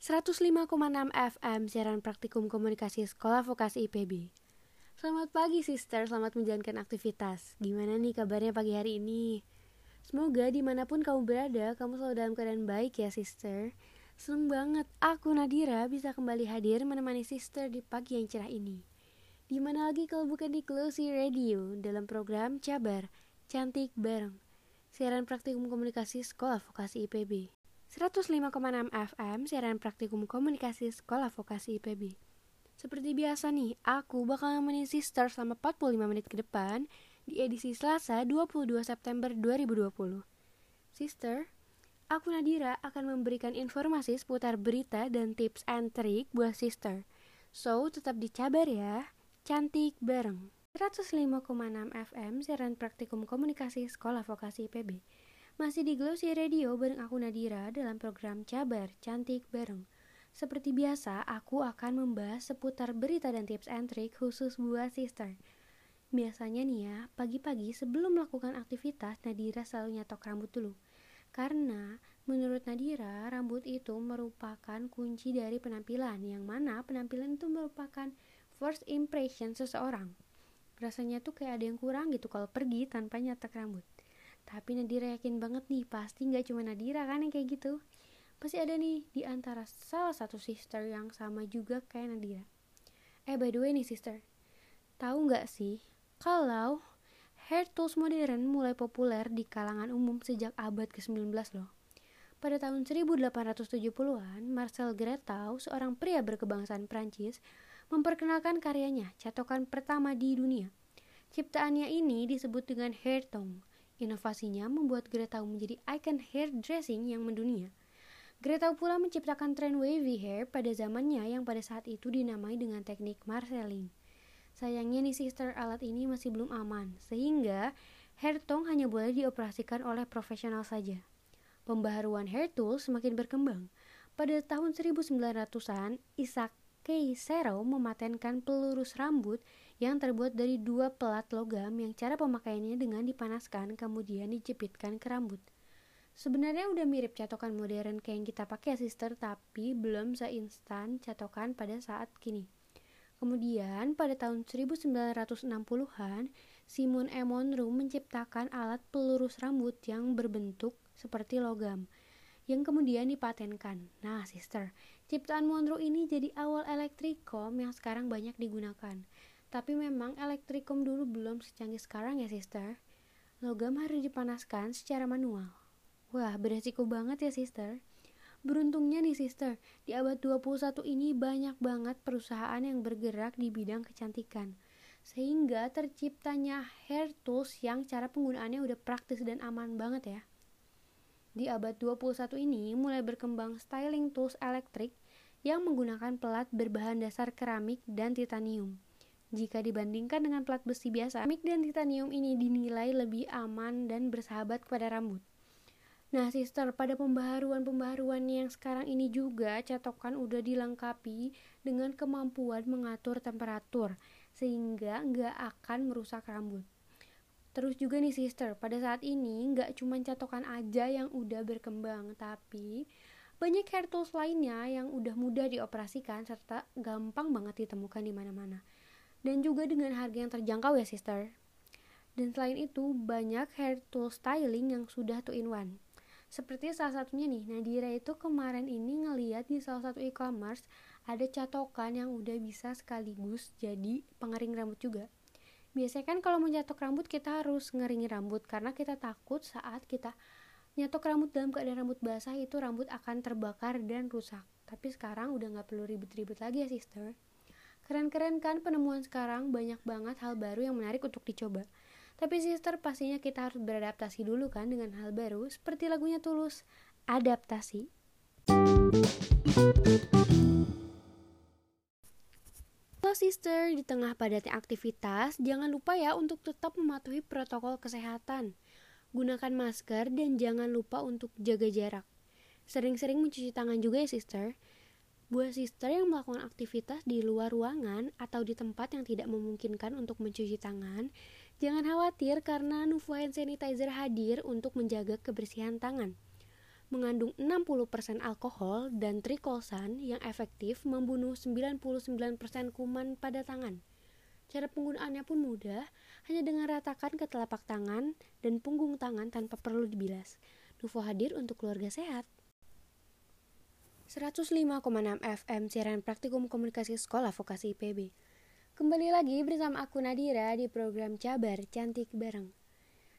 105,6 FM siaran praktikum komunikasi sekolah vokasi IPB. Selamat pagi sister, selamat menjalankan aktivitas. Gimana nih kabarnya pagi hari ini? Semoga di mana pun kamu berada, kamu selalu dalam keadaan baik ya sister. Seneng banget, aku Nadira bisa kembali hadir menemani sister di pagi yang cerah ini. Di mana lagi kalau bukan di Closey Radio dalam program Cabar, Cantik Bareng. Siaran praktikum komunikasi sekolah vokasi IPB. 105,6 FM siaran praktikum komunikasi sekolah vokasi IPB. Seperti biasa nih, aku bakal nemenin sister selama 45 menit ke depan di edisi Selasa 22 September 2020. Sister, aku Nadira akan memberikan informasi seputar berita dan tips and trik buat sister. So, tetap dicabar ya. Cantik bareng. 105,6 FM siaran praktikum komunikasi sekolah vokasi IPB. Masih di Glossy Radio bareng aku Nadira dalam program Cabar Cantik Bareng. Seperti biasa, aku akan membahas seputar berita dan tips and trick khusus buat sister. Biasanya nih ya, pagi-pagi sebelum melakukan aktivitas, Nadira selalu nyatok rambut dulu. Karena menurut Nadira, rambut itu merupakan kunci dari penampilan, yang mana penampilan itu merupakan first impression seseorang. Rasanya tuh kayak ada yang kurang gitu kalau pergi tanpa nyatok rambut. Tapi Nadira yakin banget nih, pasti nggak cuma Nadira kan yang kayak gitu. Pasti ada nih di antara salah satu sister yang sama juga kayak Nadira. Eh by the way nih sister, tahu nggak sih kalau hair tools modern mulai populer di kalangan umum sejak abad ke-19 loh. Pada tahun 1870-an, Marcel Gretau, seorang pria berkebangsaan Prancis, memperkenalkan karyanya, catokan pertama di dunia. Ciptaannya ini disebut dengan hair tong Inovasinya membuat Gretau menjadi ikon hairdressing yang mendunia. Gretau pula menciptakan tren wavy hair pada zamannya yang pada saat itu dinamai dengan teknik Marceling. Sayangnya nih sister alat ini masih belum aman, sehingga hair tong hanya boleh dioperasikan oleh profesional saja. Pembaharuan hair tool semakin berkembang. Pada tahun 1900-an, Isaac K. Serrow mematenkan pelurus rambut yang terbuat dari dua pelat logam yang cara pemakaiannya dengan dipanaskan kemudian dijepitkan ke rambut. Sebenarnya udah mirip catokan modern kayak yang kita pakai sister tapi belum seinstan catokan pada saat kini. Kemudian pada tahun 1960-an, Simon E. Monroe menciptakan alat pelurus rambut yang berbentuk seperti logam yang kemudian dipatenkan. Nah, sister, ciptaan Monroe ini jadi awal elektrikom yang sekarang banyak digunakan. Tapi memang elektrikum dulu belum secanggih sekarang ya sister. Logam harus dipanaskan secara manual. Wah, beresiko banget ya sister. Beruntungnya nih sister, di abad 21 ini banyak banget perusahaan yang bergerak di bidang kecantikan. Sehingga terciptanya hair tools yang cara penggunaannya udah praktis dan aman banget ya. Di abad 21 ini mulai berkembang styling tools elektrik yang menggunakan pelat berbahan dasar keramik dan titanium. Jika dibandingkan dengan plat besi biasa, keramik dan titanium ini dinilai lebih aman dan bersahabat kepada rambut. Nah, sister, pada pembaharuan-pembaharuan yang sekarang ini juga catokan udah dilengkapi dengan kemampuan mengatur temperatur, sehingga nggak akan merusak rambut. Terus juga nih sister, pada saat ini nggak cuma catokan aja yang udah berkembang, tapi banyak hair tools lainnya yang udah mudah dioperasikan serta gampang banget ditemukan di mana-mana dan juga dengan harga yang terjangkau ya sister. Dan selain itu, banyak hair tool styling yang sudah two in one. Seperti salah satunya nih, Nadira itu kemarin ini ngeliat di salah satu e-commerce ada catokan yang udah bisa sekaligus jadi pengering rambut juga. Biasanya kan kalau mencatok rambut kita harus ngeringi rambut karena kita takut saat kita nyatok rambut dalam keadaan rambut basah itu rambut akan terbakar dan rusak. Tapi sekarang udah nggak perlu ribet-ribet lagi ya sister. Keren-keren kan penemuan sekarang, banyak banget hal baru yang menarik untuk dicoba. Tapi sister pastinya kita harus beradaptasi dulu kan dengan hal baru, seperti lagunya Tulus, Adaptasi. Halo sister, di tengah padatnya aktivitas, jangan lupa ya untuk tetap mematuhi protokol kesehatan. Gunakan masker dan jangan lupa untuk jaga jarak. Sering-sering mencuci tangan juga ya sister. Buat sister yang melakukan aktivitas di luar ruangan atau di tempat yang tidak memungkinkan untuk mencuci tangan, jangan khawatir karena Nuvo Hand Sanitizer hadir untuk menjaga kebersihan tangan. mengandung 60% alkohol dan trikolsan yang efektif membunuh 99% kuman pada tangan. Cara penggunaannya pun mudah, hanya dengan ratakan ke telapak tangan dan punggung tangan tanpa perlu dibilas. Nuvo hadir untuk keluarga sehat. 105,6 FM siaran praktikum komunikasi sekolah vokasi IPB. Kembali lagi bersama aku Nadira di program Cabar Cantik Bareng.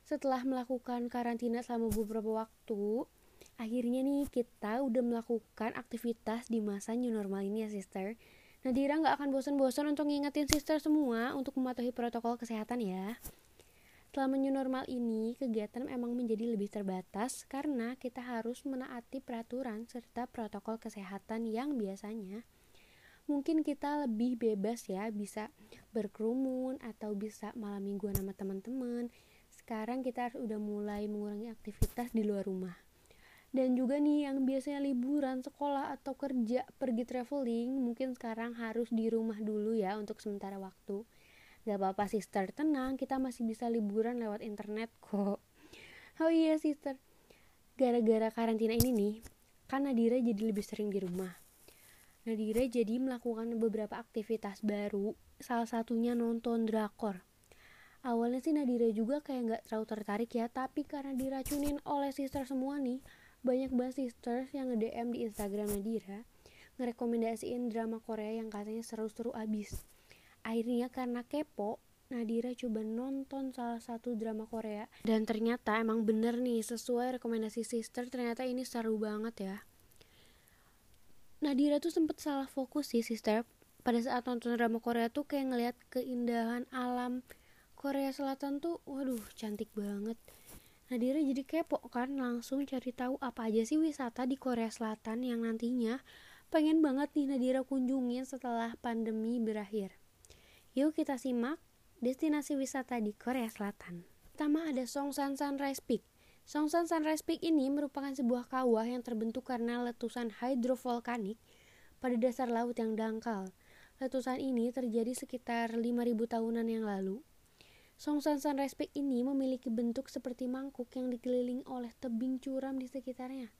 Setelah melakukan karantina selama beberapa waktu, akhirnya nih kita udah melakukan aktivitas di masa new normal ini ya sister Nadira nggak akan bosan-bosan untuk ngingetin sister semua untuk mematuhi protokol kesehatan ya. Selama new normal ini, kegiatan memang menjadi lebih terbatas karena kita harus menaati peraturan serta protokol kesehatan yang biasanya. Mungkin kita lebih bebas ya, bisa berkerumun atau bisa malam mingguan sama teman-teman. Sekarang kita harus udah mulai mengurangi aktivitas di luar rumah. Dan juga nih yang biasanya liburan sekolah atau kerja pergi traveling mungkin sekarang harus di rumah dulu ya untuk sementara waktu gak apa-apa sister. Tenang kita masih bisa liburan lewat internet kok. Oh iya sister. Gara-gara karantina ini nih kan Nadira jadi lebih sering di rumah. Nadira jadi melakukan beberapa aktivitas baru salah satunya nonton drakor. Awalnya sih Nadira juga kayak gak terlalu tertarik ya tapi karena diracunin oleh sister semua nih banyak banget sisters yang nge-DM di Instagram Nadira ngerekomendasiin drama Korea yang katanya seru-seru abis. Akhirnya karena kepo, Nadira coba nonton salah satu drama Korea dan ternyata emang bener nih sesuai rekomendasi sister ternyata ini seru banget ya. Nadira tuh sempet salah fokus sih sister pada saat nonton drama Korea tuh kayak ngeliat keindahan alam Korea Selatan tuh waduh cantik banget Nadira jadi kepo kan langsung cari tahu apa aja sih wisata di Korea Selatan yang nantinya pengen banget nih Nadira kunjungin setelah pandemi berakhir. Yuk kita simak destinasi wisata di Korea Selatan. Pertama ada Songsan Sunrise Peak. Songsan Sunrise Peak ini merupakan sebuah kawah yang terbentuk karena letusan hidrovolkanik pada dasar laut yang dangkal. Letusan ini terjadi sekitar 5000 tahunan yang lalu Songsan Sunrise Peak ini memiliki bentuk seperti mangkuk yang dikelilingi oleh tebing curam di sekitarnya.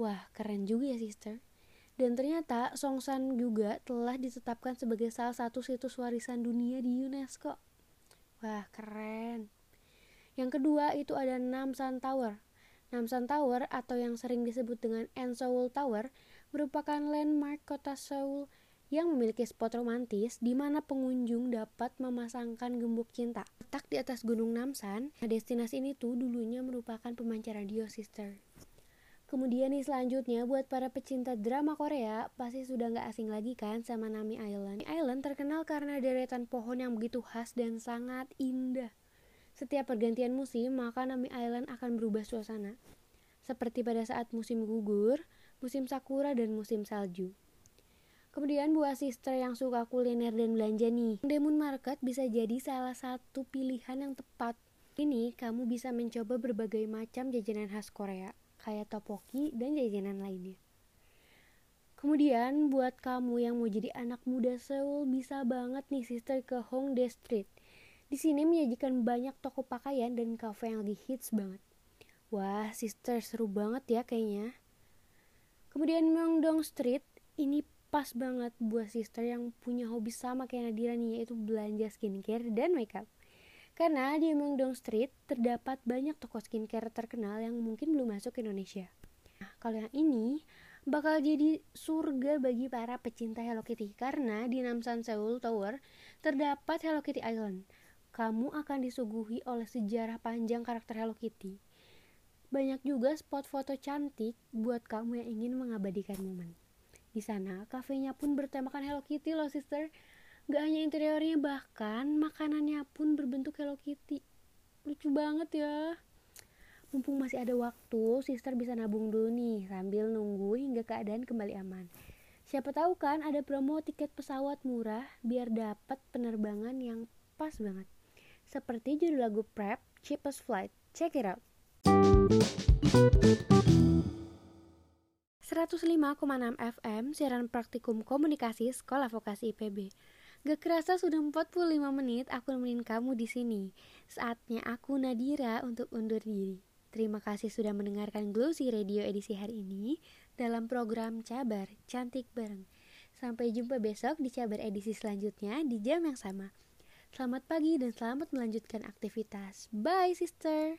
Wah, keren juga ya sister. Dan ternyata Songsan juga telah ditetapkan sebagai salah satu situs warisan dunia di UNESCO. Wah, keren. Yang kedua itu ada Namsan Tower. Namsan Tower atau yang sering disebut dengan En Seoul Tower merupakan landmark kota Seoul yang memiliki spot romantis di mana pengunjung dapat memasangkan gembok cinta. Letak di atas Gunung Namsan, destinasi ini tuh dulunya merupakan pemancar radio sister. Kemudian nih selanjutnya buat para pecinta drama Korea pasti sudah nggak asing lagi kan sama Nami Island. Island terkenal karena deretan pohon yang begitu khas dan sangat indah. Setiap pergantian musim maka Nami Island akan berubah suasana. Seperti pada saat musim gugur, musim sakura dan musim salju. Kemudian buat sister yang suka kuliner dan belanja nih, Demon Market bisa jadi salah satu pilihan yang tepat. Ini kamu bisa mencoba berbagai macam jajanan khas Korea, kayak topoki dan jajanan lainnya. Kemudian buat kamu yang mau jadi anak muda Seoul bisa banget nih sister ke Hongdae Street. Di sini menyajikan banyak toko pakaian dan cafe yang lagi hits banget. Wah, sister seru banget ya kayaknya. Kemudian Myeongdong Street ini pas banget buat sister yang punya hobi sama kayak Nadira nih yaitu belanja skincare dan makeup. Karena di Myeongdong Street terdapat banyak toko skincare terkenal yang mungkin belum masuk ke Indonesia. Nah, kalau yang ini bakal jadi surga bagi para pecinta Hello Kitty karena di Namsan Seoul Tower terdapat Hello Kitty Island. Kamu akan disuguhi oleh sejarah panjang karakter Hello Kitty. Banyak juga spot foto cantik buat kamu yang ingin mengabadikan momen. Di sana, kafenya pun bertemakan Hello Kitty loh sister. Gak hanya interiornya, bahkan makanannya pun berbentuk Hello Kitty. Lucu banget ya. Mumpung masih ada waktu, sister bisa nabung dulu nih sambil nunggu hingga keadaan kembali aman. Siapa tahu kan ada promo tiket pesawat murah biar dapat penerbangan yang pas banget. Seperti judul lagu Prep, Cheapest Flight. Check it out. 105,6 FM siaran praktikum komunikasi Sekolah Vokasi IPB. Gak kerasa sudah 45 menit aku nemenin kamu di sini. Saatnya aku Nadira untuk undur diri. Terima kasih sudah mendengarkan Glossy Radio edisi hari ini dalam program Cabar Cantik Bareng. Sampai jumpa besok di Cabar edisi selanjutnya di jam yang sama. Selamat pagi dan selamat melanjutkan aktivitas. Bye sister.